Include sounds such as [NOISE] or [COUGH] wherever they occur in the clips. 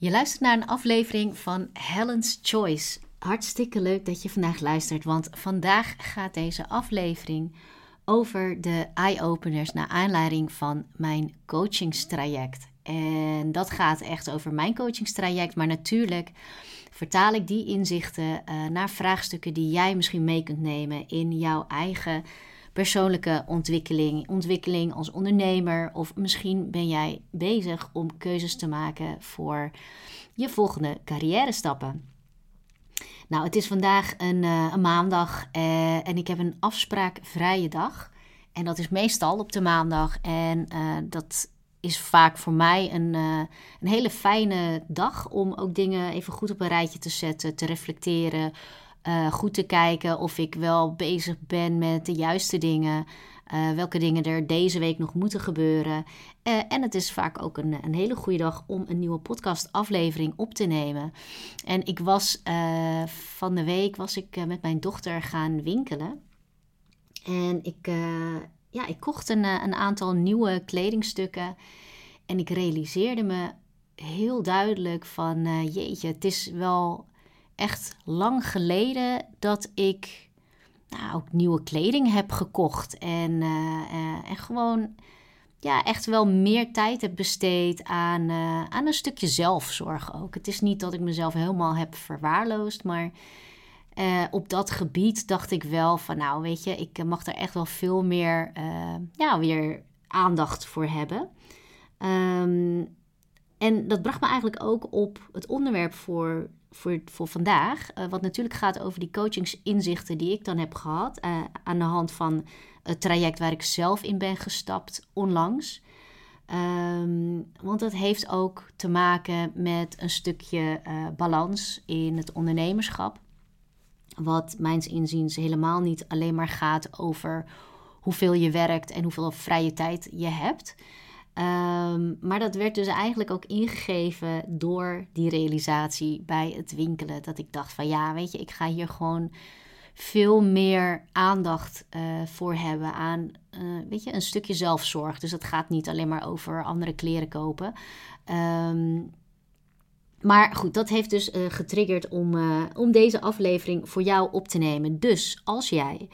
Je luistert naar een aflevering van Helen's Choice. Hartstikke leuk dat je vandaag luistert, want vandaag gaat deze aflevering over de eye-openers naar aanleiding van mijn coachingstraject. En dat gaat echt over mijn coachingstraject, maar natuurlijk vertaal ik die inzichten uh, naar vraagstukken die jij misschien mee kunt nemen in jouw eigen persoonlijke ontwikkeling, ontwikkeling als ondernemer. Of misschien ben jij bezig om keuzes te maken voor je volgende carrière stappen. Nou, het is vandaag een, uh, een maandag uh, en ik heb een afspraakvrije dag. En dat is meestal op de maandag. En uh, dat is vaak voor mij een, een hele fijne dag om ook dingen even goed op een rijtje te zetten, te reflecteren, uh, goed te kijken of ik wel bezig ben met de juiste dingen. Uh, welke dingen er deze week nog moeten gebeuren. Uh, en het is vaak ook een, een hele goede dag om een nieuwe podcastaflevering op te nemen. En ik was van de week was ik met mijn dochter gaan winkelen. En ik, ja, ik kocht een, een aantal nieuwe kledingstukken. En ik realiseerde me heel duidelijk van jeetje, het is wel echt lang geleden dat ik nou, ook nieuwe kleding heb gekocht. En, uh, en gewoon ja, echt wel meer tijd heb besteed aan, uh, aan een stukje zelfzorg ook. Het is niet dat ik mezelf helemaal heb verwaarloosd, maar op dat gebied dacht ik wel van nou weet je, ik mag er echt wel veel meer ja, weer aandacht voor hebben. Um, en dat bracht me eigenlijk ook op het onderwerp voor voor, voor vandaag. Uh, wat natuurlijk gaat over die coachingsinzichten die ik dan heb gehad. Uh, aan de hand van het traject waar ik zelf in ben gestapt onlangs. Um, want dat heeft ook te maken met een stukje uh, balans in het ondernemerschap. Wat mijns inziens helemaal niet alleen maar gaat over hoeveel je werkt en hoeveel vrije tijd je hebt. Um, maar dat werd dus eigenlijk ook ingegeven door die realisatie bij het winkelen. Dat ik dacht van ja, weet je, ik ga hier gewoon veel meer aandacht uh, voor hebben aan uh, weet je, een stukje zelfzorg. Dus het gaat niet alleen maar over andere kleren kopen. Um, maar goed, dat heeft dus uh, getriggerd om, om deze aflevering voor jou op te nemen. Dus als jij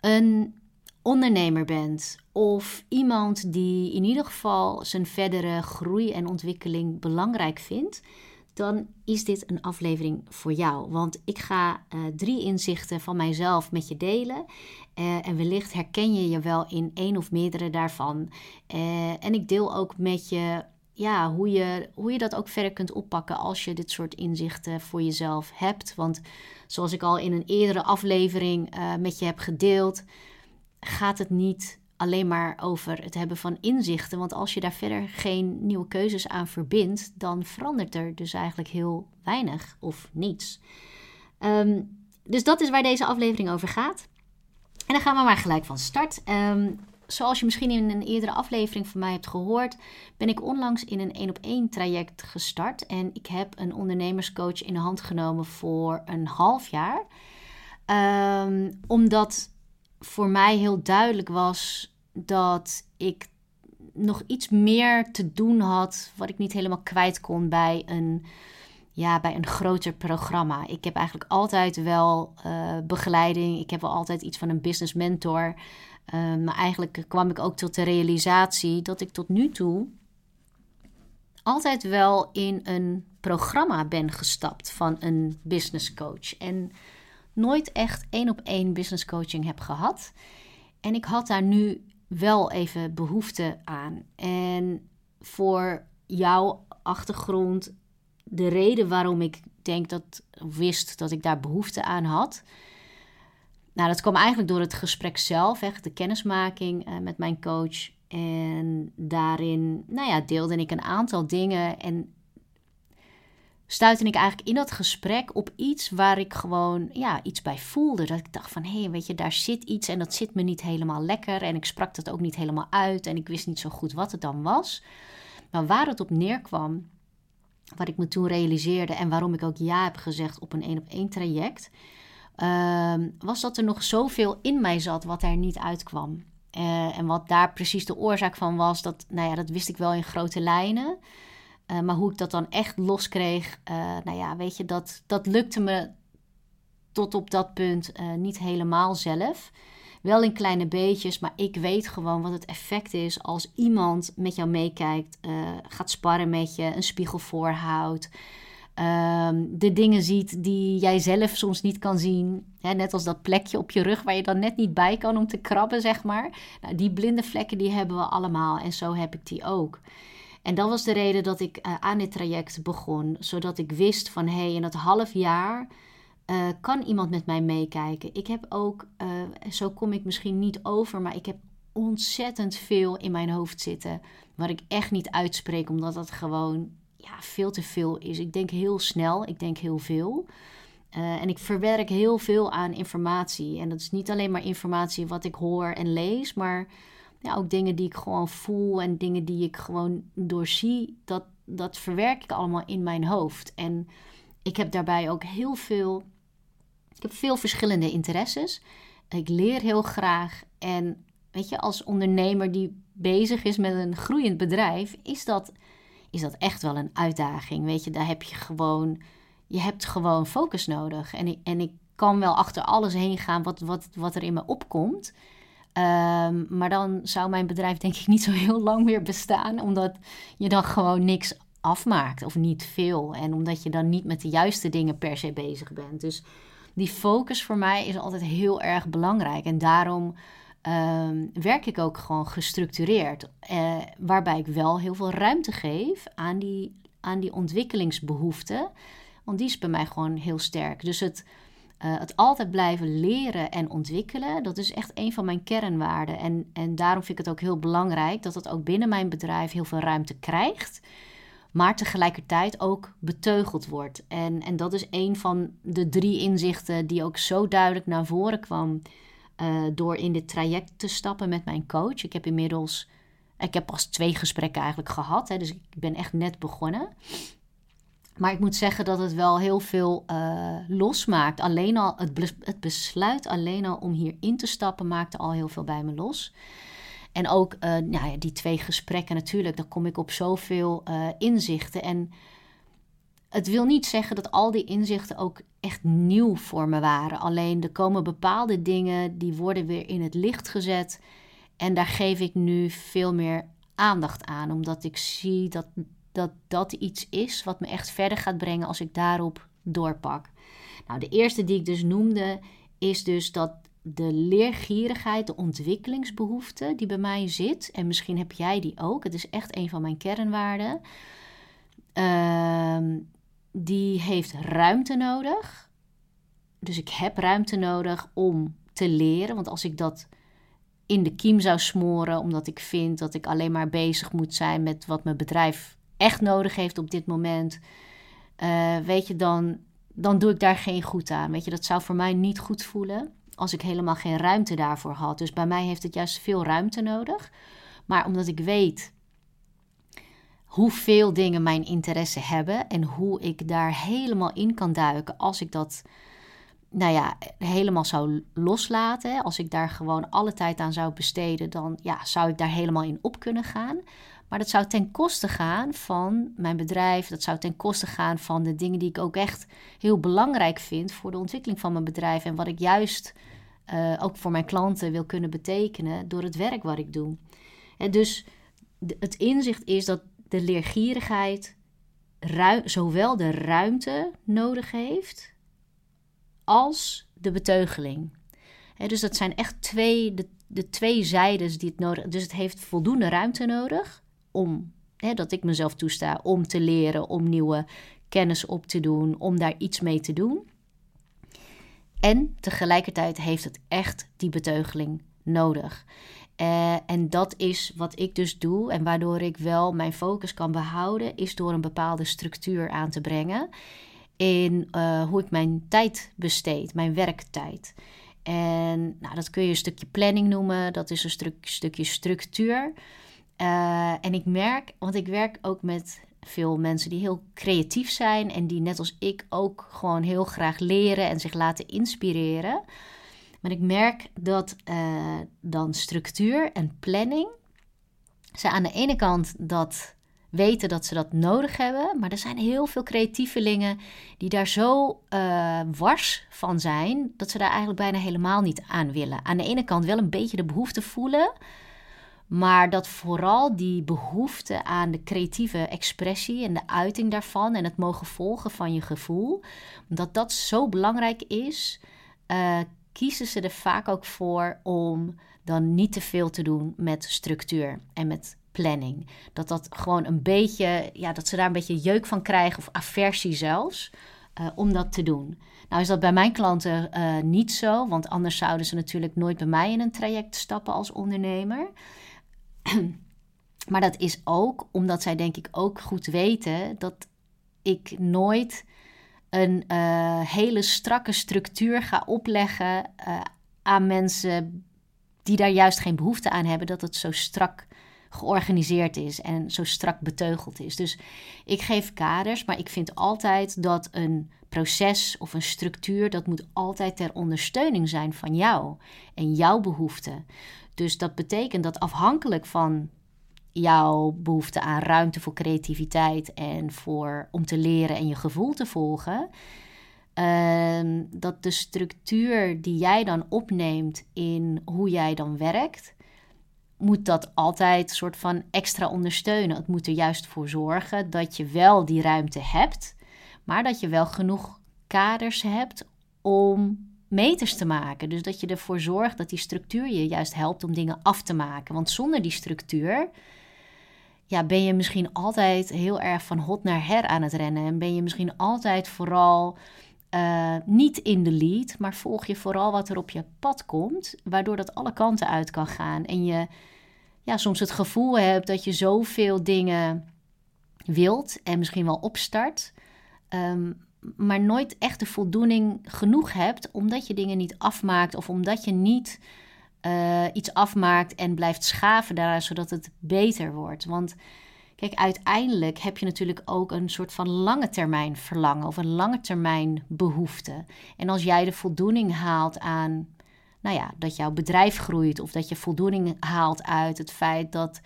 een ondernemer bent of iemand die in ieder geval zijn verdere groei en ontwikkeling belangrijk vindt, dan is dit een aflevering voor jou. Want ik ga uh, drie inzichten van mijzelf met je delen. Uh, en wellicht herken je je wel in één of meerdere daarvan. Uh, en ik deel ook met je ja, hoe, je, hoe je dat ook verder kunt oppakken als je dit soort inzichten voor jezelf hebt. Want zoals ik al in een eerdere aflevering met je heb gedeeld, gaat het niet alleen maar over het hebben van inzichten. Want als je daar verder geen nieuwe keuzes aan verbindt, dan verandert er dus eigenlijk heel weinig of niets. Um, dus dat is waar deze aflevering over gaat. En dan gaan we maar gelijk van start. Um, zoals je misschien in een eerdere aflevering van mij hebt gehoord, ben ik onlangs in een één op één traject gestart. En ik heb een ondernemerscoach in de hand genomen voor een half jaar. Um, omdat voor mij heel duidelijk was dat ik nog iets meer te doen had wat ik niet helemaal kwijt kon bij een, ja, bij een groter programma. Ik heb eigenlijk altijd wel uh, begeleiding. Ik heb wel altijd iets van een business mentor. Uh, maar eigenlijk kwam ik ook tot de realisatie dat ik tot nu toe altijd wel in een programma ben gestapt van een business coach. En nooit echt één op één business coaching heb gehad. En ik had daar nu wel even behoefte aan. En voor jouw achtergrond, de reden waarom ik denk dat wist dat ik daar behoefte aan had. Nou, dat kwam eigenlijk door het gesprek zelf, echt de kennismaking uh, met mijn coach. En daarin, nou ja, deelde ik een aantal dingen. En stuitte ik eigenlijk in dat gesprek op iets waar ik gewoon ja, iets bij voelde. Dat ik dacht van, hé, hey, weet je, daar zit iets en dat zit me niet helemaal lekker. En ik sprak dat ook niet helemaal uit en ik wist niet zo goed wat het dan was. Maar waar het op neerkwam, wat ik me toen realiseerde en waarom ik ook ja heb gezegd op een één op één traject, uh, was dat er nog zoveel in mij zat wat er niet uitkwam. Uh, en wat daar precies de oorzaak van was, dat, nou ja, dat wist ik wel in grote lijnen. Maar hoe ik dat dan echt los kreeg, nou ja, weet je, dat, dat lukte me tot op dat punt niet helemaal zelf. Wel in kleine beetjes, maar ik weet gewoon wat het effect is als iemand met jou meekijkt, gaat sparren met je, een spiegel voorhoudt. Ehm, de dingen ziet die jij zelf soms niet kan zien. Net als dat plekje op je rug waar je dan net niet bij kan om te krabben, zeg maar. Nou, die blinde vlekken die hebben we allemaal en zo heb ik die ook. En dat was de reden dat ik uh, aan dit traject begon. Zodat ik wist van hé, hey, in dat half jaar uh, kan iemand met mij meekijken. Ik heb ook, uh, zo kom ik misschien niet over, maar ik heb ontzettend veel in mijn hoofd zitten. Waar ik echt niet uitspreek, omdat dat gewoon ja, veel te veel is. Ik denk heel snel, ik denk heel veel. En ik verwerk heel veel aan informatie. En dat is niet alleen maar informatie wat ik hoor en lees, maar ja, ook dingen die ik gewoon voel en dingen die ik gewoon doorzie. Dat, dat verwerk ik allemaal in mijn hoofd. En ik heb daarbij ook heel veel. Ik heb veel verschillende interesses. Ik leer heel graag. En weet je, als ondernemer die bezig is met een groeiend bedrijf, is dat is dat echt wel een uitdaging. Weet je, daar heb je gewoon, je hebt gewoon focus nodig. En ik, en ik kan wel achter alles heen gaan wat, wat, wat er in me opkomt. Ehm, maar dan zou mijn bedrijf denk ik niet zo heel lang meer bestaan, omdat je dan gewoon niks afmaakt of niet veel. En omdat je dan niet met de juiste dingen per se bezig bent. Dus die focus voor mij is altijd heel erg belangrijk. En daarom Ehm, werk ik ook gewoon gestructureerd. Uh, waarbij ik wel heel veel ruimte geef aan die, aan die ontwikkelingsbehoeften. Want die is bij mij gewoon heel sterk. Dus het, uh, het altijd blijven leren en ontwikkelen, dat is echt een van mijn kernwaarden. En, en daarom vind ik het ook heel belangrijk dat het ook binnen mijn bedrijf heel veel ruimte krijgt. Maar tegelijkertijd ook beteugeld wordt. En, en dat is een van de drie inzichten die ook zo duidelijk naar voren kwam uh, door in dit traject te stappen met mijn coach. Ik heb inmiddels, ik heb pas twee gesprekken eigenlijk gehad, hè, dus ik ben echt net begonnen. Maar ik moet zeggen dat het wel heel veel uh, losmaakt. Alleen al het, het besluit alleen al om hier in te stappen maakte al heel veel bij me los. En ook uh, nou ja, die twee gesprekken natuurlijk, daar kom ik op zoveel uh, inzichten. En het wil niet zeggen dat al die inzichten ook echt nieuw voor me waren. Alleen er komen bepaalde dingen die worden weer in het licht gezet. En daar geef ik nu veel meer aandacht aan. Omdat ik zie dat dat, dat iets is wat me echt verder gaat brengen als ik daarop doorpak. Nou, de eerste die ik dus noemde is dus dat de leergierigheid, de ontwikkelingsbehoefte die bij mij zit. En misschien heb jij die ook. Het is echt een van mijn kernwaarden. Ehm die heeft ruimte nodig. Dus ik heb ruimte nodig om te leren. Want als ik dat in de kiem zou smoren, omdat ik vind dat ik alleen maar bezig moet zijn met wat mijn bedrijf echt nodig heeft op dit moment, uh, weet je, dan, dan doe ik daar geen goed aan. Weet je, dat zou voor mij niet goed voelen als ik helemaal geen ruimte daarvoor had. Dus bij mij heeft het juist veel ruimte nodig. Maar omdat ik weet hoeveel dingen mijn interesse hebben en hoe ik daar helemaal in kan duiken als ik dat nou ja, helemaal zou loslaten. Als ik daar gewoon alle tijd aan zou besteden, dan ja, zou ik daar helemaal in op kunnen gaan. Maar dat zou ten koste gaan van mijn bedrijf. Dat zou ten koste gaan van de dingen die ik ook echt heel belangrijk vind voor de ontwikkeling van mijn bedrijf. En wat ik juist uh, ook voor mijn klanten wil kunnen betekenen door het werk wat ik doe. En dus het inzicht is dat de leergierigheid zowel de ruimte nodig heeft als de beteugeling. dus dat zijn echt twee, de, de twee zijdes die het nodig Dus het heeft voldoende ruimte nodig om, dat ik mezelf toesta om te leren, om nieuwe kennis op te doen, om daar iets mee te doen. En tegelijkertijd heeft het echt die beteugeling nodig. Uh, en dat is wat ik dus doe. En waardoor ik wel mijn focus kan behouden, is door een bepaalde structuur aan te brengen. In uh, hoe ik mijn tijd besteed, mijn werktijd. En nou, dat kun je een stukje planning noemen, dat is een stuk, stukje structuur. Uh, en ik merk, want ik werk ook met veel mensen die heel creatief zijn en die net als ik ook gewoon heel graag leren en zich laten inspireren. Maar ik merk dat uh, dan structuur en planning ze aan de ene kant dat weten dat ze dat nodig hebben. Maar er zijn heel veel creatievelingen die daar zo uh, wars van zijn, dat ze daar eigenlijk bijna helemaal niet aan willen. Aan de ene kant wel een beetje de behoefte voelen, maar dat vooral die behoefte aan de creatieve expressie en de uiting daarvan en het mogen volgen van je gevoel, dat dat zo belangrijk is, uh, kiezen ze er vaak ook voor om dan niet te veel te doen met structuur en met planning. Dat dat gewoon een beetje, ja, dat ze daar een beetje jeuk van krijgen of aversie zelfs. Uh, om dat te doen. Nou is dat bij mijn klanten uh, niet zo, want anders zouden ze natuurlijk nooit bij mij in een traject stappen als ondernemer. [CLEARS THROAT] maar dat is ook omdat zij denk ik ook goed weten dat ik nooit een uh, hele strakke structuur ga opleggen aan mensen die daar juist geen behoefte aan hebben, dat het zo strak georganiseerd is en zo strak beteugeld is. Dus ik geef kaders, maar ik vind altijd dat een proces of een structuur, dat moet altijd ter ondersteuning zijn van jou en jouw behoeften. Dus dat betekent dat afhankelijk van jouw behoefte aan ruimte voor creativiteit en voor om te leren en je gevoel te volgen, uh, dat de structuur die jij dan opneemt in hoe jij dan werkt, moet dat altijd een soort van extra ondersteunen. Het moet er juist voor zorgen dat je wel die ruimte hebt, maar dat je wel genoeg kaders hebt om meters te maken. Dus dat je ervoor zorgt dat die structuur je juist helpt om dingen af te maken. Want zonder die structuur ja, ben je misschien altijd heel erg van hot naar her aan het rennen. En ben je misschien altijd vooral uh, niet in de lead, maar volg je vooral wat er op je pad komt, waardoor dat alle kanten uit kan gaan. En je ja, soms het gevoel hebt dat je zoveel dingen wilt en misschien wel opstart, um, maar nooit echt de voldoening genoeg hebt, omdat je dingen niet afmaakt of omdat je niet uh, iets afmaakt en blijft schaven daaraan, zodat het beter wordt. Want Kijk, uiteindelijk heb je natuurlijk ook een soort van lange termijn verlangen of een lange termijn behoefte. En als jij de voldoening haalt aan, nou ja, dat jouw bedrijf groeit of dat je voldoening haalt uit het feit dat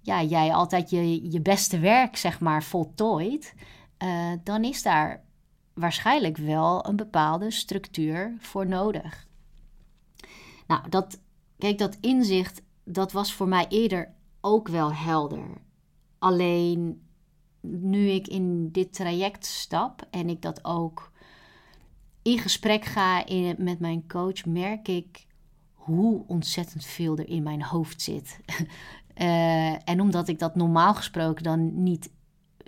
ja, jij altijd je, je beste werk, zeg maar, voltooit, uh, dan is daar waarschijnlijk wel een bepaalde structuur voor nodig. Nou, dat, kijk, dat inzicht, dat was voor mij eerder ook wel helder. Alleen nu ik in dit traject stap en ik dat ook in gesprek ga met mijn coach, merk ik hoe ontzettend veel er in mijn hoofd zit. uh, [LAUGHS] en omdat ik dat normaal gesproken dan niet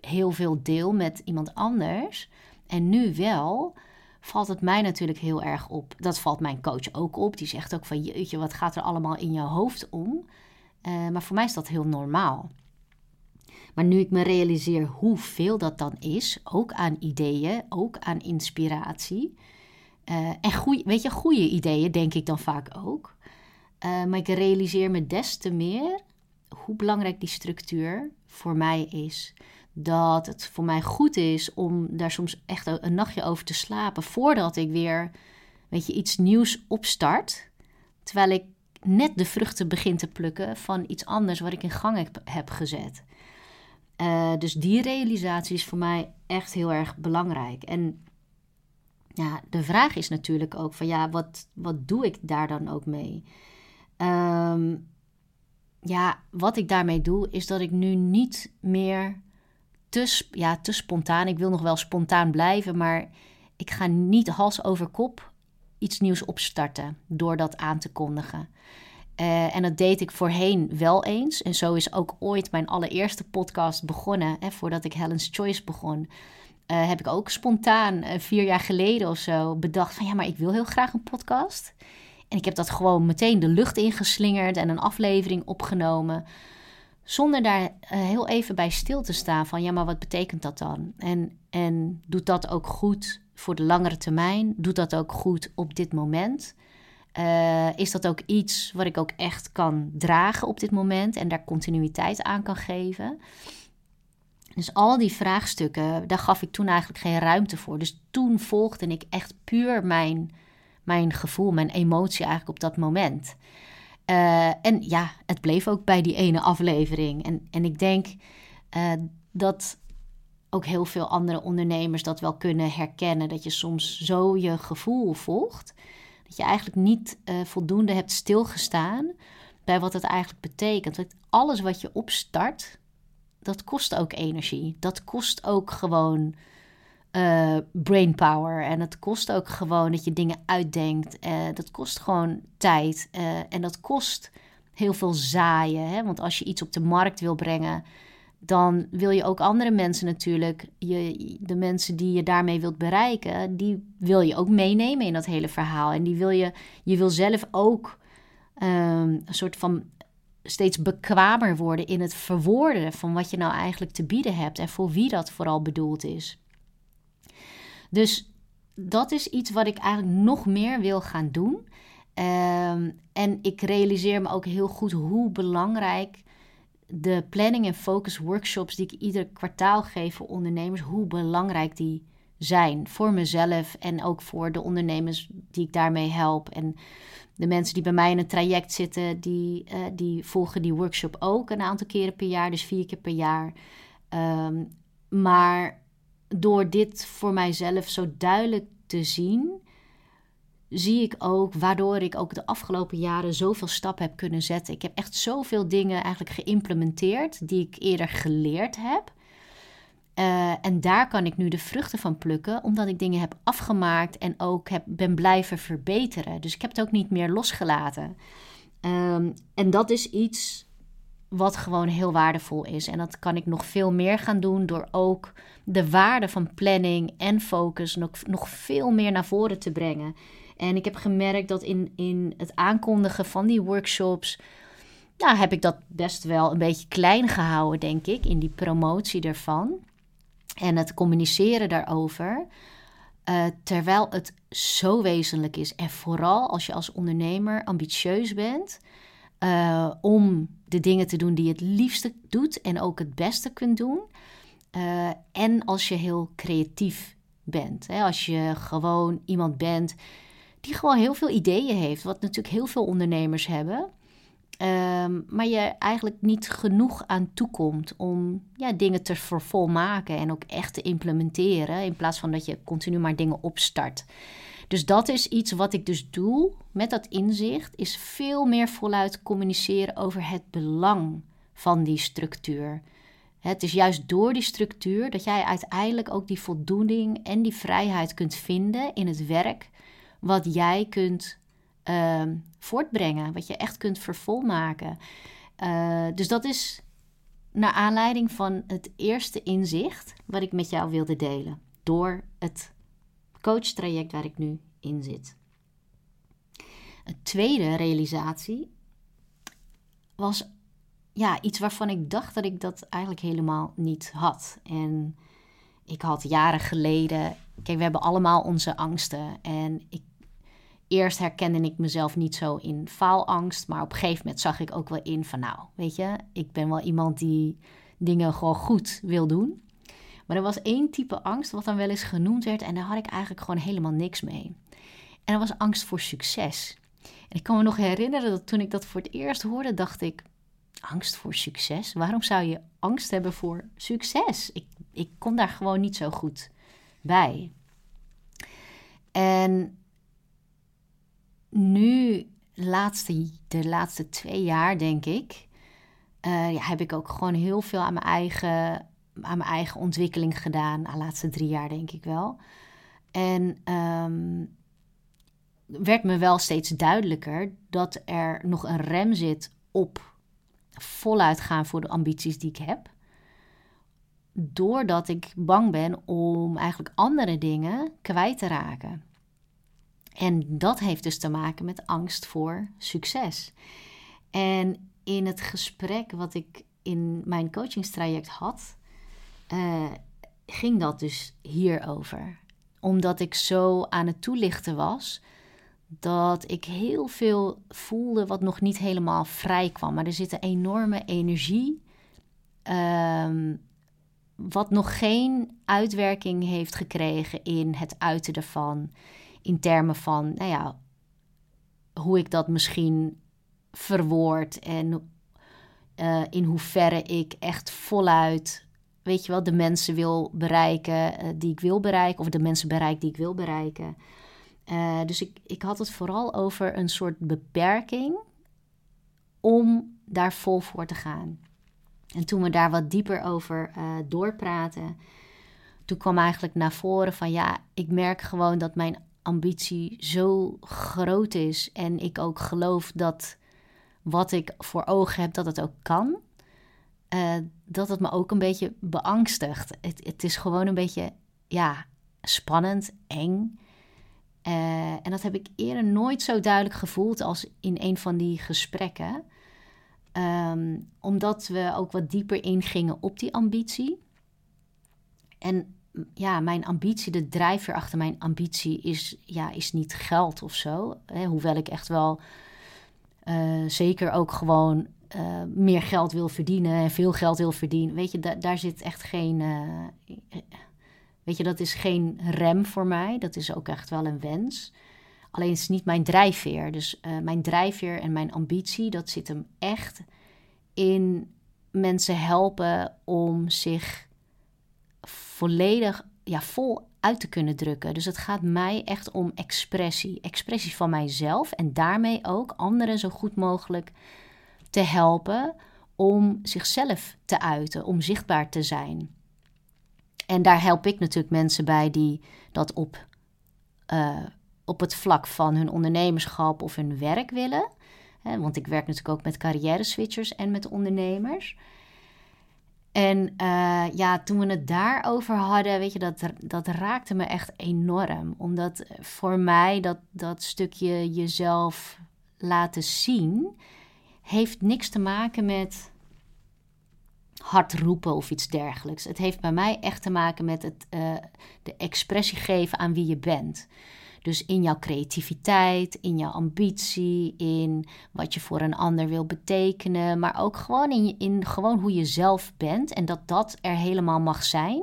heel veel deel met iemand anders, en nu wel, valt het mij natuurlijk heel erg op. Dat valt mijn coach ook op. Die zegt ook van jeetje, wat gaat er allemaal in je hoofd om? Uh, maar voor mij is dat heel normaal. Maar nu ik me realiseer hoeveel dat dan is, ook aan ideeën, ook aan inspiratie. Uh, en goeie, weet je, goede ideeën denk ik dan vaak ook. Uh, maar ik realiseer me des te meer hoe belangrijk die structuur voor mij is. Dat het voor mij goed is om daar soms echt een nachtje over te slapen voordat ik weer weet je, iets nieuws opstart. Terwijl ik net de vruchten begin te plukken van iets anders wat ik in gang heb, heb gezet. Uh, dus die realisatie is voor mij echt heel erg belangrijk. En ja, de vraag is natuurlijk ook van ja, wat, wat doe ik daar dan ook mee? Um, ja, wat ik daarmee doe is dat ik nu niet meer te, ja, te spontaan. Ik wil nog wel spontaan blijven, maar ik ga niet hals over kop iets nieuws opstarten door dat aan te kondigen. Uh, en dat deed ik voorheen wel eens. En zo is ook ooit mijn allereerste podcast begonnen. Hè, voordat ik Helen's Choice begon. Uh, heb ik ook spontaan uh, vier jaar geleden of zo bedacht van ja, maar ik wil heel graag een podcast. En ik heb dat gewoon meteen de lucht ingeslingerd en een aflevering opgenomen. Zonder daar heel even bij stil te staan van ja, maar wat betekent dat dan? En, en doet dat ook goed voor de langere termijn? Doet dat ook goed op dit moment? Uh, is dat ook iets wat ik ook echt kan dragen op dit moment en daar continuïteit aan kan geven? Dus al die vraagstukken, daar gaf ik toen eigenlijk geen ruimte voor. Dus toen volgde ik echt puur mijn, mijn gevoel, mijn emotie eigenlijk op dat moment. Uh, en ja, het bleef ook bij die ene aflevering. En, en ik denk uh, dat ook heel veel andere ondernemers dat wel kunnen herkennen. Dat je soms zo je gevoel volgt. Dat je eigenlijk niet uh, voldoende hebt stilgestaan bij wat het eigenlijk betekent. Alles wat je opstart, dat kost ook energie. Dat kost ook gewoon uh, brainpower. En het kost ook gewoon dat je dingen uitdenkt. Uh, dat kost gewoon tijd. Uh, en dat kost heel veel zaaien. Hè? Want als je iets op de markt wil brengen, dan wil je ook andere mensen natuurlijk, je, de mensen die je daarmee wilt bereiken, die wil je ook meenemen in dat hele verhaal. En die wil je, je wil zelf ook um, een soort van steeds bekwamer worden in het verwoorden van wat je nou eigenlijk te bieden hebt en voor wie dat vooral bedoeld is. Dus dat is iets wat ik eigenlijk nog meer wil gaan doen. Um, en ik realiseer me ook heel goed hoe belangrijk de planning en focus workshops die ik ieder kwartaal geef voor ondernemers, hoe belangrijk die zijn voor mezelf en ook voor de ondernemers die ik daarmee help. En de mensen die bij mij in een traject zitten, die, uh, die volgen die workshop ook een aantal keren per jaar, dus vier keer per jaar. Um, maar door dit voor mijzelf zo duidelijk te zien, zie ik ook waardoor ik ook de afgelopen jaren zoveel stappen heb kunnen zetten. Ik heb echt zoveel dingen eigenlijk geïmplementeerd die ik eerder geleerd heb. Uh, en daar kan ik nu de vruchten van plukken, omdat ik dingen heb afgemaakt en ook heb, ben blijven verbeteren. Dus ik heb het ook niet meer losgelaten. Um, en dat is iets wat gewoon heel waardevol is. En dat kan ik nog veel meer gaan doen door ook de waarde van planning en focus nog, nog veel meer naar voren te brengen. En ik heb gemerkt dat in, in het aankondigen van die workshops. Nou, heb ik dat best wel een beetje klein gehouden, denk ik, in die promotie ervan. En het communiceren daarover. Uh, terwijl het zo wezenlijk is. En vooral als je als ondernemer ambitieus bent. Uh, om de dingen te doen die je het liefste doet en ook het beste kunt doen. Uh, en als je heel creatief bent. Hè? Als je gewoon iemand bent die gewoon heel veel ideeën heeft. Wat natuurlijk heel veel ondernemers hebben. Um, maar je eigenlijk niet genoeg aan toekomt om ja, dingen te vervolmaken en ook echt te implementeren. In plaats van dat je continu maar dingen opstart. Dus dat is iets wat ik dus doe met dat inzicht, is veel meer voluit communiceren over het belang van die structuur. Het is juist door die structuur dat jij uiteindelijk ook die voldoening en die vrijheid kunt vinden in het werk wat jij kunt uh, voortbrengen, wat je echt kunt vervolmaken. Uh, dus dat is naar aanleiding van het eerste inzicht wat ik met jou wilde delen door het coachtraject waar ik nu in zit. Een tweede realisatie was ja, iets waarvan ik dacht dat ik dat eigenlijk helemaal niet had. En ik had jaren geleden. Kijk, we hebben allemaal onze angsten. En ik, eerst herkende ik mezelf niet zo in faalangst. Maar op een gegeven moment zag ik ook wel in van, nou, weet je, ik ben wel iemand die dingen gewoon goed wil doen. Maar er was één type angst wat dan wel eens genoemd werd en daar had ik eigenlijk gewoon helemaal niks mee. En dat was angst voor succes. En ik kan me nog herinneren dat toen ik dat voor het eerst hoorde, dacht ik: angst voor succes? Waarom zou je angst hebben voor succes? Ik, ik kon daar gewoon niet zo goed bij. En nu, laatste, de laatste twee jaar, denk ik, uh, ja, heb ik ook gewoon heel veel aan mijn eigen aan mijn eigen ontwikkeling gedaan. De laatste drie jaar denk ik wel. En um, werd me wel steeds duidelijker dat er nog een rem zit op voluit gaan voor de ambities die ik heb. Doordat ik bang ben om eigenlijk andere dingen kwijt te raken. En dat heeft dus te maken met angst voor succes. En in het gesprek wat ik in mijn coachingstraject had, uh, ging dat dus hierover. Omdat ik zo aan het toelichten was dat ik heel veel voelde wat nog niet helemaal vrij kwam. Maar er zit een enorme energie. Um, wat nog geen uitwerking heeft gekregen in het uiten ervan. In termen van, nou ja, hoe ik dat misschien verwoord en uh, in hoeverre ik echt voluit, weet je wel, de mensen wil bereiken uh, die ik wil bereiken, of de mensen bereik die ik wil bereiken. Uh, dus ik, ik had het vooral over een soort beperking om daar vol voor te gaan. En toen we daar wat dieper over doorpraten, toen kwam eigenlijk naar voren van ja, ik merk gewoon dat mijn ambitie zo groot is en ik ook geloof dat wat ik voor ogen heb, dat het ook kan. Uh, dat het me ook een beetje beangstigt. Het, het is gewoon een beetje, ja, spannend, eng. Uh, en dat heb ik eerder nooit zo duidelijk gevoeld als in een van die gesprekken. Um, omdat we ook wat dieper ingingen op die ambitie. En ja, mijn ambitie, de drijver achter mijn ambitie is, ja, is niet geld of zo. Hè, hoewel ik echt wel uh, zeker ook gewoon uh, meer geld wil verdienen en veel geld wil verdienen. Weet je, da daar zit echt geen. Uh, weet je, dat is geen rem voor mij. Dat is ook echt wel een wens. Alleen het is niet mijn drijfveer. Dus mijn drijfveer en mijn ambitie, dat zit hem echt in mensen helpen om zich volledig, ja, vol uit te kunnen drukken. Dus het gaat mij echt om expressie. Expressie van mijzelf en daarmee ook anderen zo goed mogelijk te helpen om zichzelf te uiten, om zichtbaar te zijn. En daar help ik natuurlijk mensen bij die dat op, uh, op het vlak van hun ondernemerschap of hun werk willen. want ik werk natuurlijk ook met carrière switchers en met ondernemers. En uh, ja, toen we het daarover hadden, weet je, dat, dat raakte me echt enorm. Omdat voor mij dat, dat stukje jezelf laten zien, heeft niks te maken met hard roepen of iets dergelijks. Het heeft bij mij echt te maken met het, uh, de expressie geven aan wie je bent. Dus in jouw creativiteit, in jouw ambitie, in wat je voor een ander wil betekenen, maar ook gewoon in, in gewoon hoe je zelf bent en dat dat er helemaal mag zijn.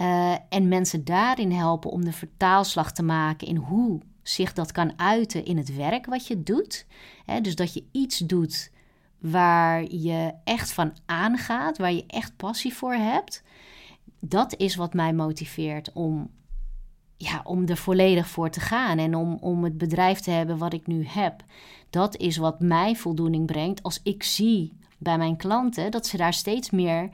Uh, en mensen daarin helpen om de vertaalslag te maken in hoe zich dat kan uiten in het werk wat je doet. dus dat je iets doet waar je echt van aangaat, waar je echt passie voor hebt. Dat is wat mij motiveert om ja, om er volledig voor te gaan en om, om het bedrijf te hebben wat ik nu heb. Dat is wat mij voldoening brengt als ik zie bij mijn klanten dat ze daar steeds meer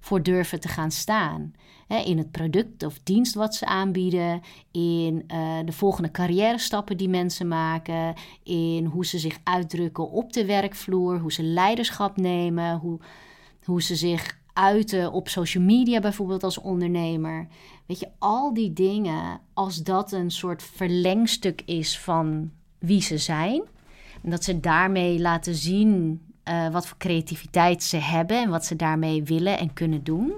voor durven te gaan staan. In het product of dienst wat ze aanbieden, in uh, de volgende carrière stappen die mensen maken, in hoe ze zich uitdrukken op de werkvloer, hoe ze leiderschap nemen, hoe, hoe ze zich uiten op social media bijvoorbeeld als ondernemer. Weet je, al die dingen, als dat een soort verlengstuk is van wie ze zijn. En dat ze daarmee laten zien uh, wat voor creativiteit ze hebben en wat ze daarmee willen en kunnen doen.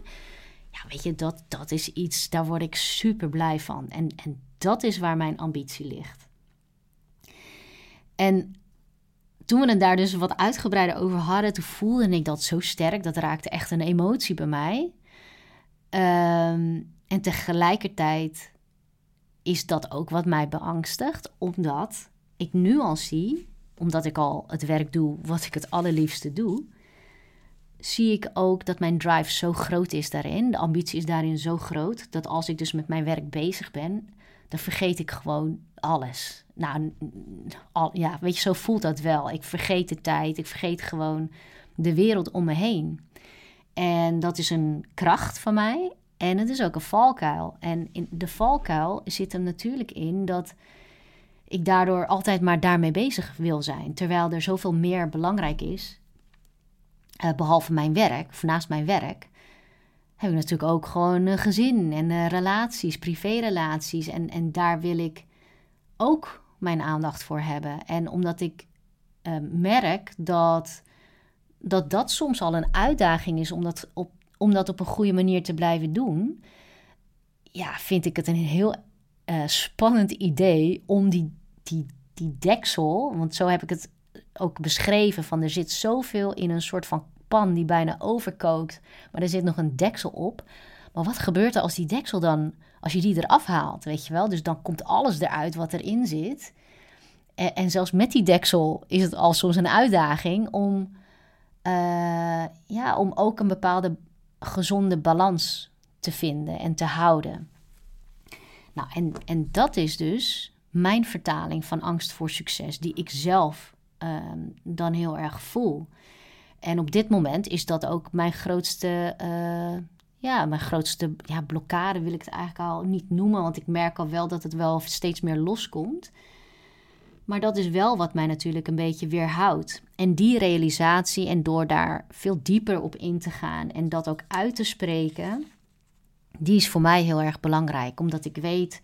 Ja, weet je, dat, dat is iets, daar word ik super blij van. En, en dat is waar mijn ambitie ligt. En toen we het daar dus wat uitgebreider over hadden, toen voelde ik dat zo sterk. Dat raakte echt een emotie bij mij. Um, en tegelijkertijd is dat ook wat mij beangstigt, omdat ik nu al zie, omdat ik al het werk doe wat ik het allerliefste doe, zie ik ook dat mijn drive zo groot is daarin. De ambitie is daarin zo groot dat als ik dus met mijn werk bezig ben, dan vergeet ik gewoon alles. Nou, al, ja, weet je, zo voelt dat wel. Ik vergeet de tijd, ik vergeet gewoon de wereld om me heen. En dat is een kracht van mij. En het is ook een valkuil. En in de valkuil zit er natuurlijk in dat ik daardoor altijd maar daarmee bezig wil zijn. Terwijl er zoveel meer belangrijk is. Uh, behalve mijn werk, naast mijn werk, heb ik natuurlijk ook gewoon een gezin en uh, relaties, privérelaties. En, en daar wil ik ook mijn aandacht voor hebben. En omdat ik uh, merk dat, dat dat soms al een uitdaging is om dat op om dat op een goede manier te blijven doen, ja, vind ik het een heel spannend idee om die, die, die deksel, want zo heb ik het ook beschreven, van er zit zoveel in een soort van pan die bijna overkookt, maar er zit nog een deksel op. Maar wat gebeurt er als die deksel dan, als je die eraf haalt, weet je wel? Dus dan komt alles eruit wat erin zit. En, en zelfs met die deksel is het al soms een uitdaging om eh, ja, om ook een bepaalde gezonde balans te vinden en te houden. Nou, en, en dat is dus mijn vertaling van angst voor succes, die ik zelf ehm, dan heel erg voel. En op dit moment is dat ook mijn grootste, uh, ja, mijn grootste ja, blokkade, wil ik het eigenlijk al niet noemen, want ik merk al wel dat het wel steeds meer loskomt. Maar dat is wel wat mij natuurlijk een beetje weerhoudt. En die realisatie en door daar veel dieper op in te gaan en dat ook uit te spreken, die is voor mij heel erg belangrijk. Omdat ik weet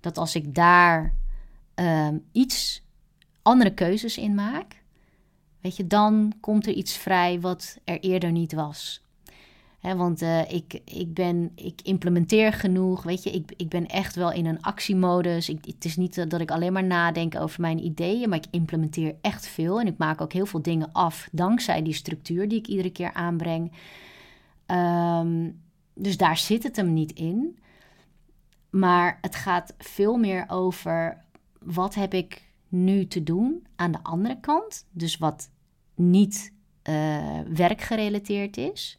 dat als ik daar um, iets andere keuzes in maak, weet je, dan komt er iets vrij wat er eerder niet was. He, want uh, ik, ik, ben, ik implementeer genoeg, weet je, ik, ik ben echt wel in een actiemodus. Ik, het is niet dat ik alleen maar nadenk over mijn ideeën, maar ik implementeer echt veel. En ik maak ook heel veel dingen af dankzij die structuur die ik iedere keer aanbreng. Um, dus daar zit het hem niet in. Maar het gaat veel meer over wat heb ik nu te doen aan de andere kant. Dus wat niet uh, werkgerelateerd is.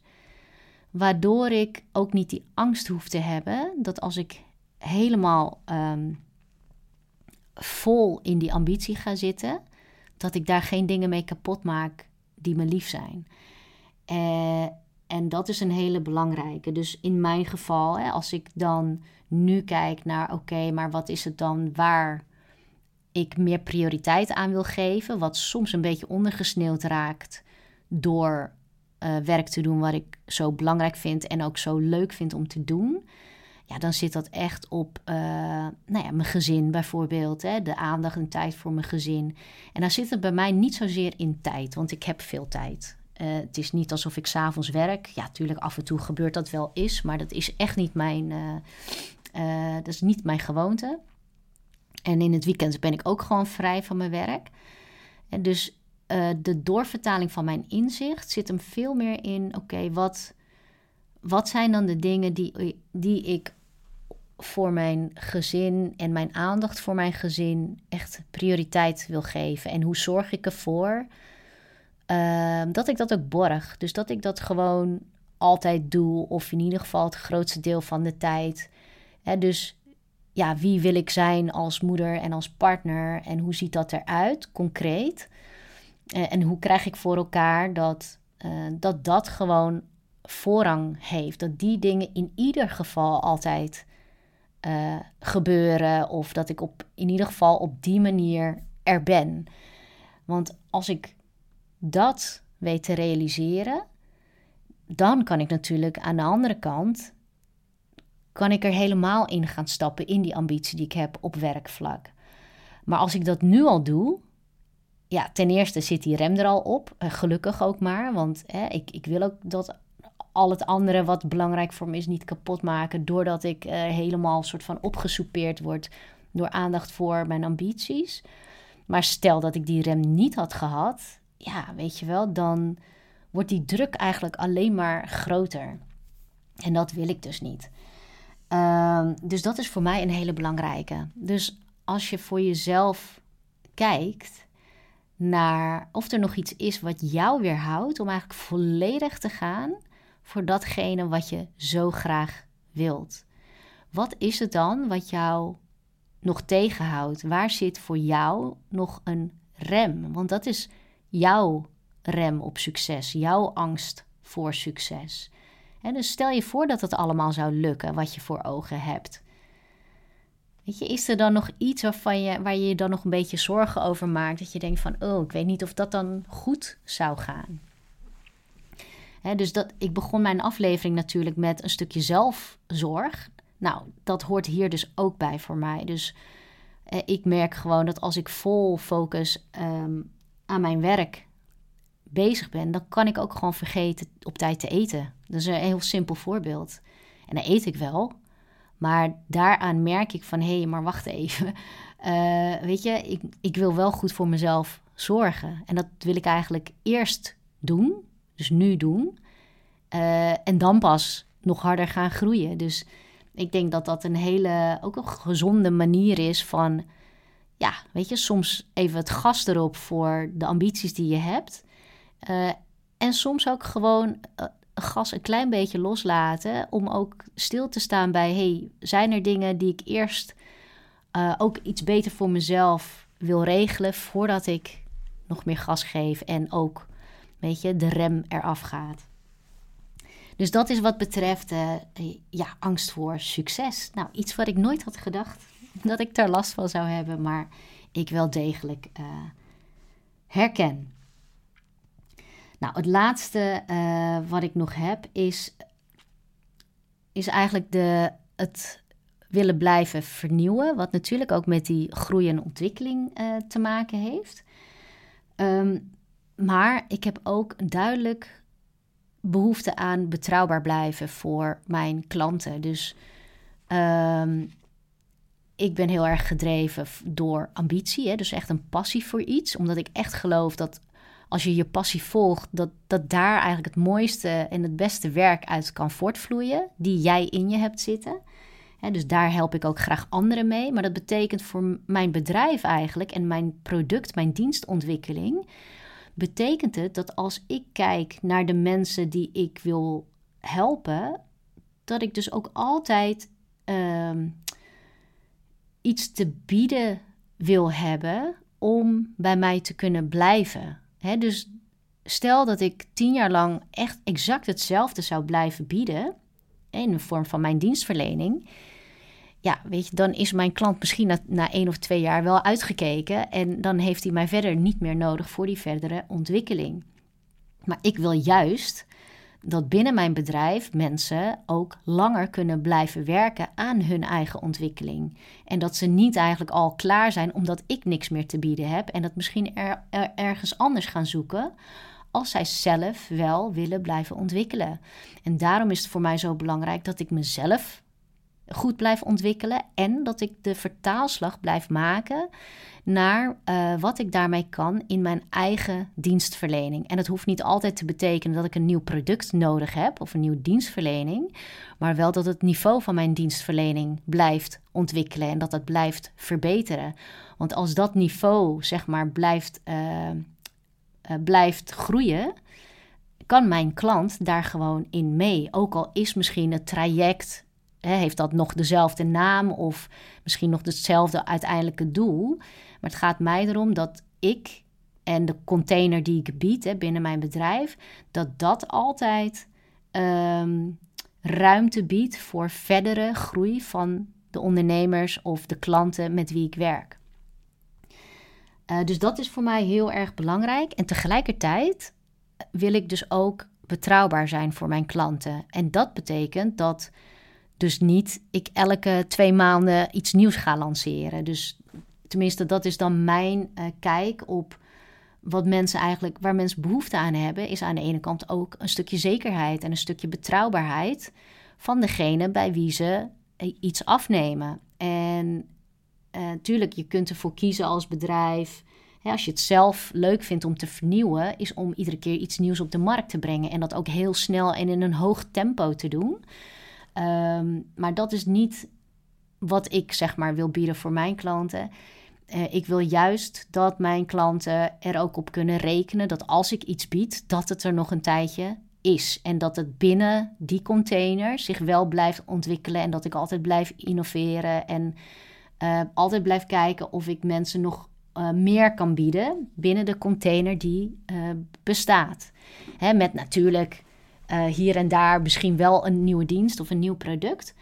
Waardoor ik ook niet die angst hoef te hebben dat als ik helemaal um, vol in die ambitie ga zitten, dat ik daar geen dingen mee kapot maak die me lief zijn. Uh, en dat is een hele belangrijke. Dus in mijn geval, hè, als ik dan nu kijk naar, oké, maar wat is het dan waar ik meer prioriteit aan wil geven, wat soms een beetje ondergesneeuwd raakt door uh, werk te doen wat ik zo belangrijk vind en ook zo leuk vind om te doen. Ja, dan zit dat echt op uh, nou ja, mijn gezin bijvoorbeeld. Hè, de aandacht en tijd voor mijn gezin. En dan zit het bij mij niet zozeer in tijd, want ik heb veel tijd. Uh, het is niet alsof ik s'avonds werk. Ja, natuurlijk af en toe gebeurt dat wel eens, maar dat is echt niet mijn, dat is niet mijn gewoonte. En in het weekend ben ik ook gewoon vrij van mijn werk. En dus de doorvertaling van mijn inzicht zit hem veel meer in: oké, wat, wat zijn dan de dingen die, die ik voor mijn gezin en mijn aandacht voor mijn gezin echt prioriteit wil geven? En hoe zorg ik ervoor? Ehm, dat ik dat ook borg. Dus dat ik dat gewoon altijd doe, of in ieder geval het grootste deel van de tijd. dus ja, wie wil ik zijn als moeder en als partner en hoe ziet dat eruit, concreet? Uh, en hoe krijg ik voor elkaar dat, uh, dat dat gewoon voorrang heeft? Dat die dingen in ieder geval altijd uh, gebeuren, of dat ik op, in ieder geval op die manier er ben. Want als ik dat weet te realiseren, dan kan ik natuurlijk aan de andere kant, kan ik er helemaal in gaan stappen in die ambitie die ik heb op werkvlak. Maar als ik dat nu al doe, ja, ten eerste zit die rem er al op, eh, gelukkig ook maar, want hè, ik, ik wil ook dat al het andere wat belangrijk voor me is niet kapot maken, doordat ik uh, helemaal soort van opgesoupeerd word door aandacht voor mijn ambities. Maar stel dat ik die rem niet had gehad, ja, weet je wel, dan wordt die druk eigenlijk alleen maar groter. En dat wil ik dus niet. Uh, dus dat is voor mij een hele belangrijke. Dus als je voor jezelf kijkt naar of er nog iets is wat jou weerhoudt om eigenlijk volledig te gaan voor datgene wat je zo graag wilt. Wat is het dan wat jou nog tegenhoudt? Waar zit voor jou nog een rem? Want dat is jouw rem op succes, jouw angst voor succes. Dus stel je voor dat het allemaal zou lukken wat je voor ogen hebt. Weet je, is er dan nog iets waarvan je, waar je je dan nog een beetje zorgen over maakt? Dat je denkt van, oh, ik weet niet of dat dan goed zou gaan. dus dat, ik begon mijn aflevering natuurlijk met een stukje zelfzorg. Nou, dat hoort hier dus ook bij voor mij. Dus eh, ik merk gewoon dat als ik vol focus um, aan mijn werk bezig ben, dan kan ik ook gewoon vergeten op tijd te eten. Dat is een heel simpel voorbeeld. En dan eet ik wel, maar daaraan merk ik van hé, hey, maar wacht even. Uh, [LAUGHS] weet je, ik, ik wil wel goed voor mezelf zorgen. En dat wil ik eigenlijk eerst doen, dus nu doen. Uh, en dan pas nog harder gaan groeien. Dus ik denk dat dat een hele, ook een gezonde manier is van ja, weet je, soms even het gas erop voor de ambities die je hebt. Uh, En soms ook gewoon uh, gas een klein beetje loslaten. Om ook stil te staan bij: hey, zijn er dingen die ik eerst uh, ook iets beter voor mezelf wil regelen. voordat ik nog meer gas geef en ook, weet je, de rem eraf gaat. Dus dat is wat betreft ja, angst voor succes. Nou, iets wat ik nooit had gedacht dat ik daar last van zou hebben, maar ik wel degelijk herken. Nou, het laatste uh, wat ik nog heb is, is eigenlijk de, het willen blijven vernieuwen, wat natuurlijk ook met die groei en ontwikkeling te maken heeft. Um, maar ik heb ook duidelijk behoefte aan betrouwbaar blijven voor mijn klanten. Dus um, ik ben heel erg gedreven door ambitie, hè? dus echt een passie voor iets. Omdat ik echt geloof dat als je je passie volgt, dat, dat daar eigenlijk het mooiste en het beste werk uit kan voortvloeien, die jij in je hebt zitten. dus daar help ik ook graag anderen mee. Maar dat betekent voor mijn bedrijf eigenlijk en mijn product, mijn dienstontwikkeling, betekent het dat als ik kijk naar de mensen die ik wil helpen, dat ik dus ook altijd ehm, iets te bieden wil hebben om bij mij te kunnen blijven. Dus stel dat ik tien jaar lang echt exact hetzelfde zou blijven bieden, in de vorm van mijn dienstverlening, ja, weet je, dan is mijn klant misschien na, na één of twee jaar wel uitgekeken. En dan heeft hij mij verder niet meer nodig voor die verdere ontwikkeling. Maar ik wil juist dat binnen mijn bedrijf mensen ook langer kunnen blijven werken aan hun eigen ontwikkeling. En dat ze niet eigenlijk al klaar zijn omdat ik niks meer te bieden heb en dat misschien er, ergens anders gaan zoeken als zij zelf wel willen blijven ontwikkelen. En daarom is het voor mij zo belangrijk dat ik mezelf goed blijf ontwikkelen en dat ik de vertaalslag blijf maken naar uh, wat ik daarmee kan in mijn eigen dienstverlening. En het hoeft niet altijd te betekenen dat ik een nieuw product nodig heb of een nieuwe dienstverlening, maar wel dat het niveau van mijn dienstverlening blijft ontwikkelen en dat het blijft verbeteren. Want als dat niveau, zeg maar, blijft, uh, uh, blijft groeien, kan mijn klant daar gewoon in mee. Ook al is misschien het traject heeft dat nog dezelfde naam of misschien nog hetzelfde uiteindelijke doel. Maar het gaat mij erom dat ik en de container die ik bied binnen mijn bedrijf, dat dat altijd ehm, ruimte biedt voor verdere groei van de ondernemers of de klanten met wie ik werk. Uh, dus dat is voor mij heel erg belangrijk. En tegelijkertijd wil ik dus ook betrouwbaar zijn voor mijn klanten. En dat betekent dat dus niet ik elke twee maanden iets nieuws ga lanceren. Dus tenminste, dat is dan mijn uh, kijk op wat mensen eigenlijk, waar mensen behoefte aan hebben, is aan de ene kant ook een stukje zekerheid en een stukje betrouwbaarheid van degene bij wie ze eh, iets afnemen. En natuurlijk, uh, je kunt ervoor kiezen als bedrijf. Als je het zelf leuk vindt om te vernieuwen, is om iedere keer iets nieuws op de markt te brengen. En dat ook heel snel en in een hoog tempo te doen. Um, maar dat is niet wat ik zeg maar wil bieden voor mijn klanten. Uh, ik wil juist dat mijn klanten er ook op kunnen rekenen dat als ik iets bied, dat het er nog een tijdje is. En dat het binnen die container zich wel blijft ontwikkelen en dat ik altijd blijf innoveren en uh, altijd blijf kijken of ik mensen nog uh, meer kan bieden binnen de container die bestaat. Hè, met natuurlijk uh, hier en daar misschien wel een nieuwe dienst of een nieuw product.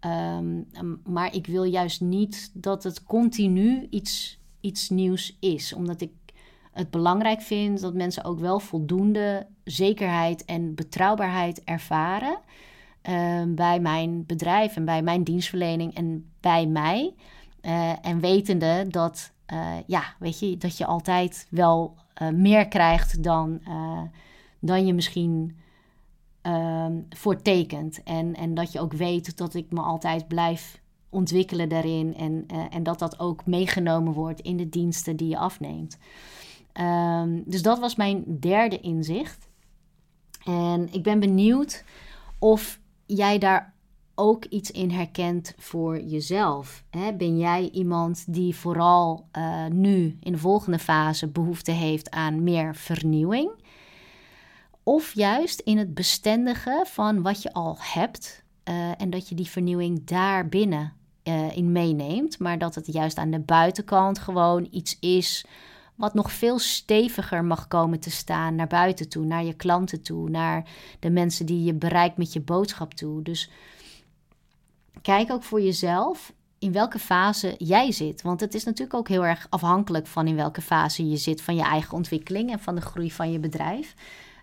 Um, maar ik wil juist niet dat het continu iets, iets nieuws is. Omdat ik het belangrijk vind dat mensen ook wel voldoende zekerheid en betrouwbaarheid ervaren. Uh, bij mijn bedrijf en bij mijn dienstverlening en bij mij. Uh, en wetende dat, uh, ja, weet je, dat je altijd wel meer krijgt dan, dan je misschien um, voor tekent. En, en dat je ook weet dat ik me altijd blijf ontwikkelen daarin. En, uh, en dat dat ook meegenomen wordt in de diensten die je afneemt. Um, dus dat was mijn derde inzicht. En ik ben benieuwd of jij daar ook iets in herkent voor jezelf. Ben jij iemand die vooral uh, nu in de volgende fase behoefte heeft aan meer vernieuwing? Of juist in het bestendige van wat je al hebt. Uh, en dat je die vernieuwing daar binnen uh, in meeneemt. Maar dat het juist aan de buitenkant gewoon iets is wat nog veel steviger mag komen te staan naar buiten toe, naar je klanten toe, naar de mensen die je bereikt met je boodschap toe. Dus kijk ook voor jezelf in welke fase jij zit. Want het is natuurlijk ook heel erg afhankelijk van in welke fase je zit van je eigen ontwikkeling en van de groei van je bedrijf.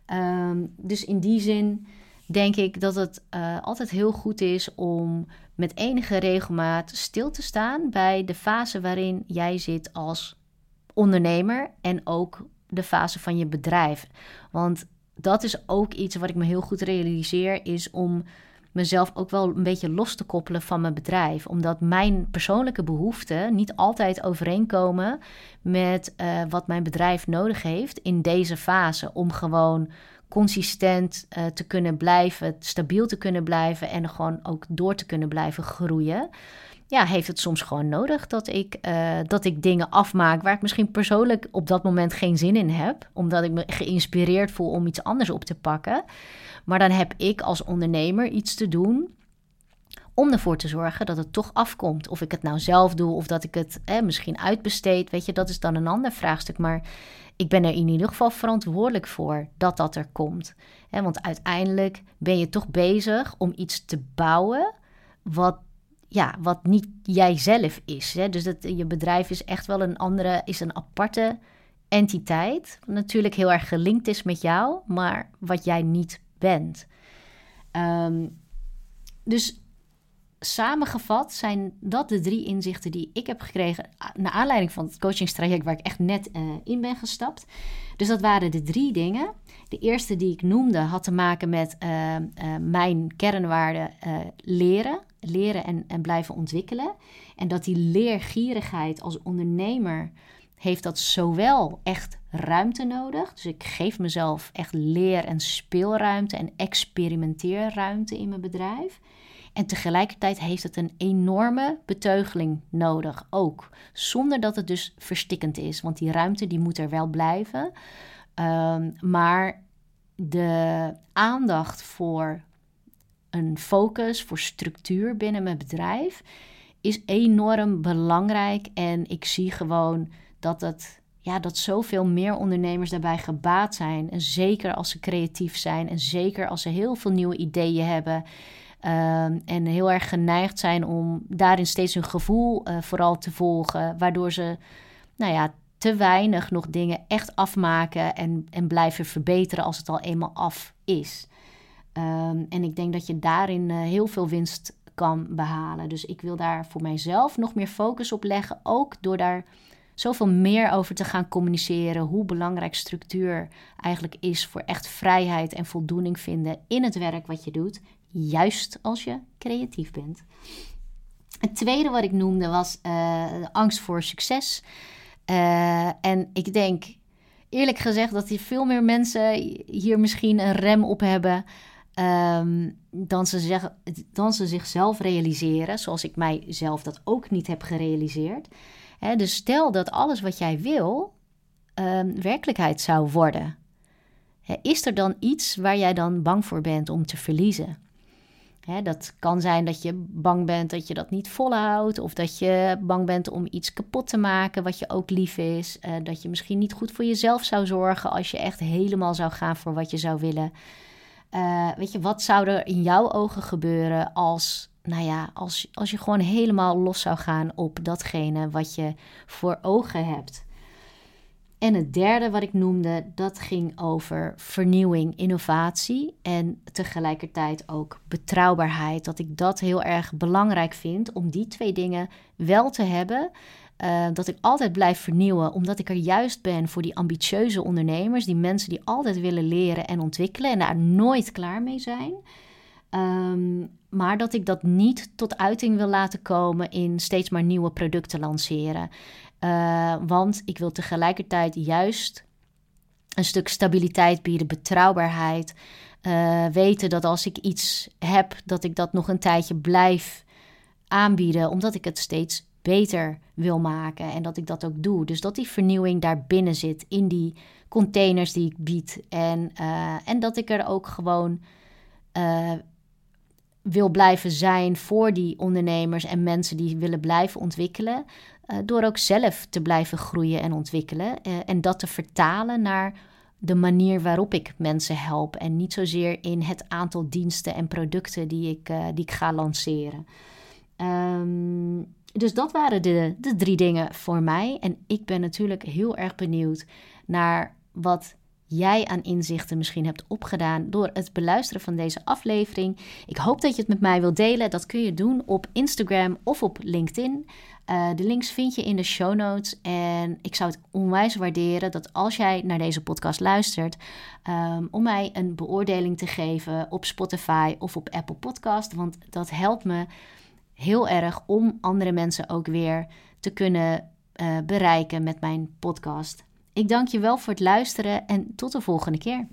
Um, dus in die zin denk ik dat het uh, altijd heel goed is om met enige regelmaat stil te staan bij de fase waarin jij zit als ondernemer en ook de fase van je bedrijf. Want dat is ook iets wat ik me heel goed realiseer, is om mezelf ook wel een beetje los te koppelen van mijn bedrijf. Omdat mijn persoonlijke behoeften niet altijd overeenkomen met uh, wat mijn bedrijf nodig heeft in deze fase. Om gewoon consistent uh, te kunnen blijven, stabiel te kunnen blijven en gewoon ook door te kunnen blijven groeien ja, heeft het soms gewoon nodig dat ik, uh, dat ik dingen afmaak waar ik misschien persoonlijk op dat moment geen zin in heb, omdat ik me geïnspireerd voel om iets anders op te pakken. Maar dan heb ik als ondernemer iets te doen om ervoor te zorgen dat het toch afkomt. Of ik het nou zelf doe of dat ik het eh, misschien uitbesteed, weet je, dat is dan een ander vraagstuk. Maar ik ben er in ieder geval verantwoordelijk voor dat dat er komt. want uiteindelijk ben je toch bezig om iets te bouwen wat ja, wat niet jijzelf is. Hè? Dus dat, je bedrijf is echt wel een andere, is een aparte entiteit. Natuurlijk heel erg gelinkt is met jou, maar wat jij niet bent. Ehm, dus samengevat zijn dat de drie inzichten die ik heb gekregen naar aanleiding van het coachingstraject waar ik echt net uh, in ben gestapt. Dus dat waren de drie dingen. De eerste die ik noemde had te maken met uh, uh, mijn kernwaarde leren leren en, en blijven ontwikkelen. En dat die leergierigheid als ondernemer heeft dat zowel echt ruimte nodig. Dus ik geef mezelf echt leer- en speelruimte en experimenteerruimte in mijn bedrijf. En tegelijkertijd heeft het een enorme beteugeling nodig ook. Zonder dat het dus verstikkend is. Want die ruimte die moet er wel blijven. Um, maar de aandacht voor een focus, voor structuur binnen mijn bedrijf, is enorm belangrijk. En ik zie gewoon dat het. Ja, dat zoveel meer ondernemers daarbij gebaat zijn. En zeker als ze creatief zijn. En zeker als ze heel veel nieuwe ideeën hebben. Ehm, en heel erg geneigd zijn om daarin steeds hun gevoel uh, vooral te volgen. Waardoor ze, nou ja, te weinig nog dingen echt afmaken en, en blijven verbeteren als het al eenmaal af is. Um, en ik denk dat je daarin uh, heel veel winst kan behalen. Dus ik wil daar voor mijzelf nog meer focus op leggen. Ook door daar zoveel meer over te gaan communiceren. Hoe belangrijk structuur eigenlijk is voor echt vrijheid en voldoening vinden in het werk wat je doet. Juist als je creatief bent. Het tweede wat ik noemde was uh, angst voor succes. Uh, en ik denk eerlijk gezegd dat hier veel meer mensen hier misschien een rem op hebben. Um, dan, ze zeggen, dan ze zichzelf realiseren, zoals ik mijzelf dat ook niet heb gerealiseerd. dus stel dat alles wat jij wil um, werkelijkheid zou worden. is er dan iets waar jij dan bang voor bent om te verliezen? dat kan zijn dat je bang bent dat je dat niet volhoudt, of dat je bang bent om iets kapot te maken wat je ook lief is. Uh, dat je misschien niet goed voor jezelf zou zorgen als je echt helemaal zou gaan voor wat je zou willen. Uh, weet je, wat zou er in jouw ogen gebeuren als, nou ja, als, als je gewoon helemaal los zou gaan op datgene wat je voor ogen hebt? En het derde wat ik noemde, dat ging over vernieuwing, innovatie en tegelijkertijd ook betrouwbaarheid. Dat ik dat heel erg belangrijk vind om die twee dingen wel te hebben. Uh, dat ik altijd blijf vernieuwen, omdat ik er juist ben voor die ambitieuze ondernemers, die mensen die altijd willen leren en ontwikkelen en daar nooit klaar mee zijn. Um, maar dat ik dat niet tot uiting wil laten komen in steeds maar nieuwe producten lanceren. Uh, want ik wil tegelijkertijd juist een stuk stabiliteit bieden, betrouwbaarheid. Uh, weten dat als ik iets heb, dat ik dat nog een tijdje blijf aanbieden, omdat ik het steeds beter wil maken en dat ik dat ook doe. Dus dat die vernieuwing daar binnen zit in die containers die ik bied. En, uh, en dat ik er ook gewoon uh, wil blijven zijn voor die ondernemers en mensen die willen blijven ontwikkelen. Uh, door ook zelf te blijven groeien en ontwikkelen. en dat te vertalen naar de manier waarop ik mensen help. En niet zozeer in het aantal diensten en producten die ik, die ik ga lanceren. Um, dus dat waren de, de drie dingen voor mij. En ik ben natuurlijk heel erg benieuwd naar wat jij aan inzichten misschien hebt opgedaan door het beluisteren van deze aflevering. Ik hoop dat je het met mij wilt delen. Dat kun je doen op Instagram of op LinkedIn. Uh, de links vind je in de show notes. En ik zou het onwijs waarderen dat als jij naar deze podcast luistert, um, om mij een beoordeling te geven op Spotify of op Apple Podcast. Want dat helpt me heel erg om andere mensen ook weer te kunnen uh, bereiken met mijn podcast. Ik dank je wel voor het luisteren en tot de volgende keer.